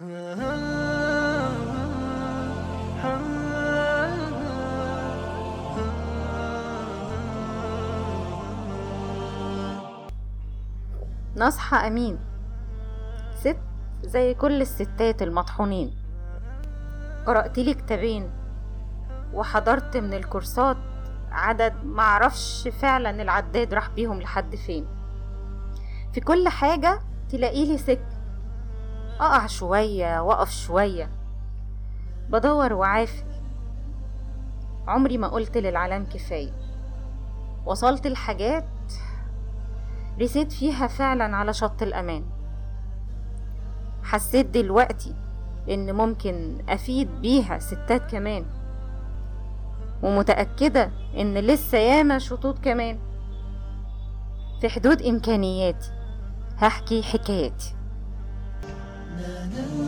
نصحى أمين. ست زي كل الستات المطحونين. قرأت لي كتابين وحضرت من الكورسات عدد معرفش فعلا العداد راح بيهم لحد فين. في كل حاجة تلاقيلي سكة. أقع شوية وأقف شوية. بدور وعافر عمري ما قلت للعالم كفاية. وصلت لحاجات رسيت فيها فعلا على شط الأمان. حسيت دلوقتي إن ممكن أفيد بيها ستات كمان. ومتأكدة إن لسه ياما شطوط كمان. في حدود إمكانياتي. هحكي حكاياتي. No.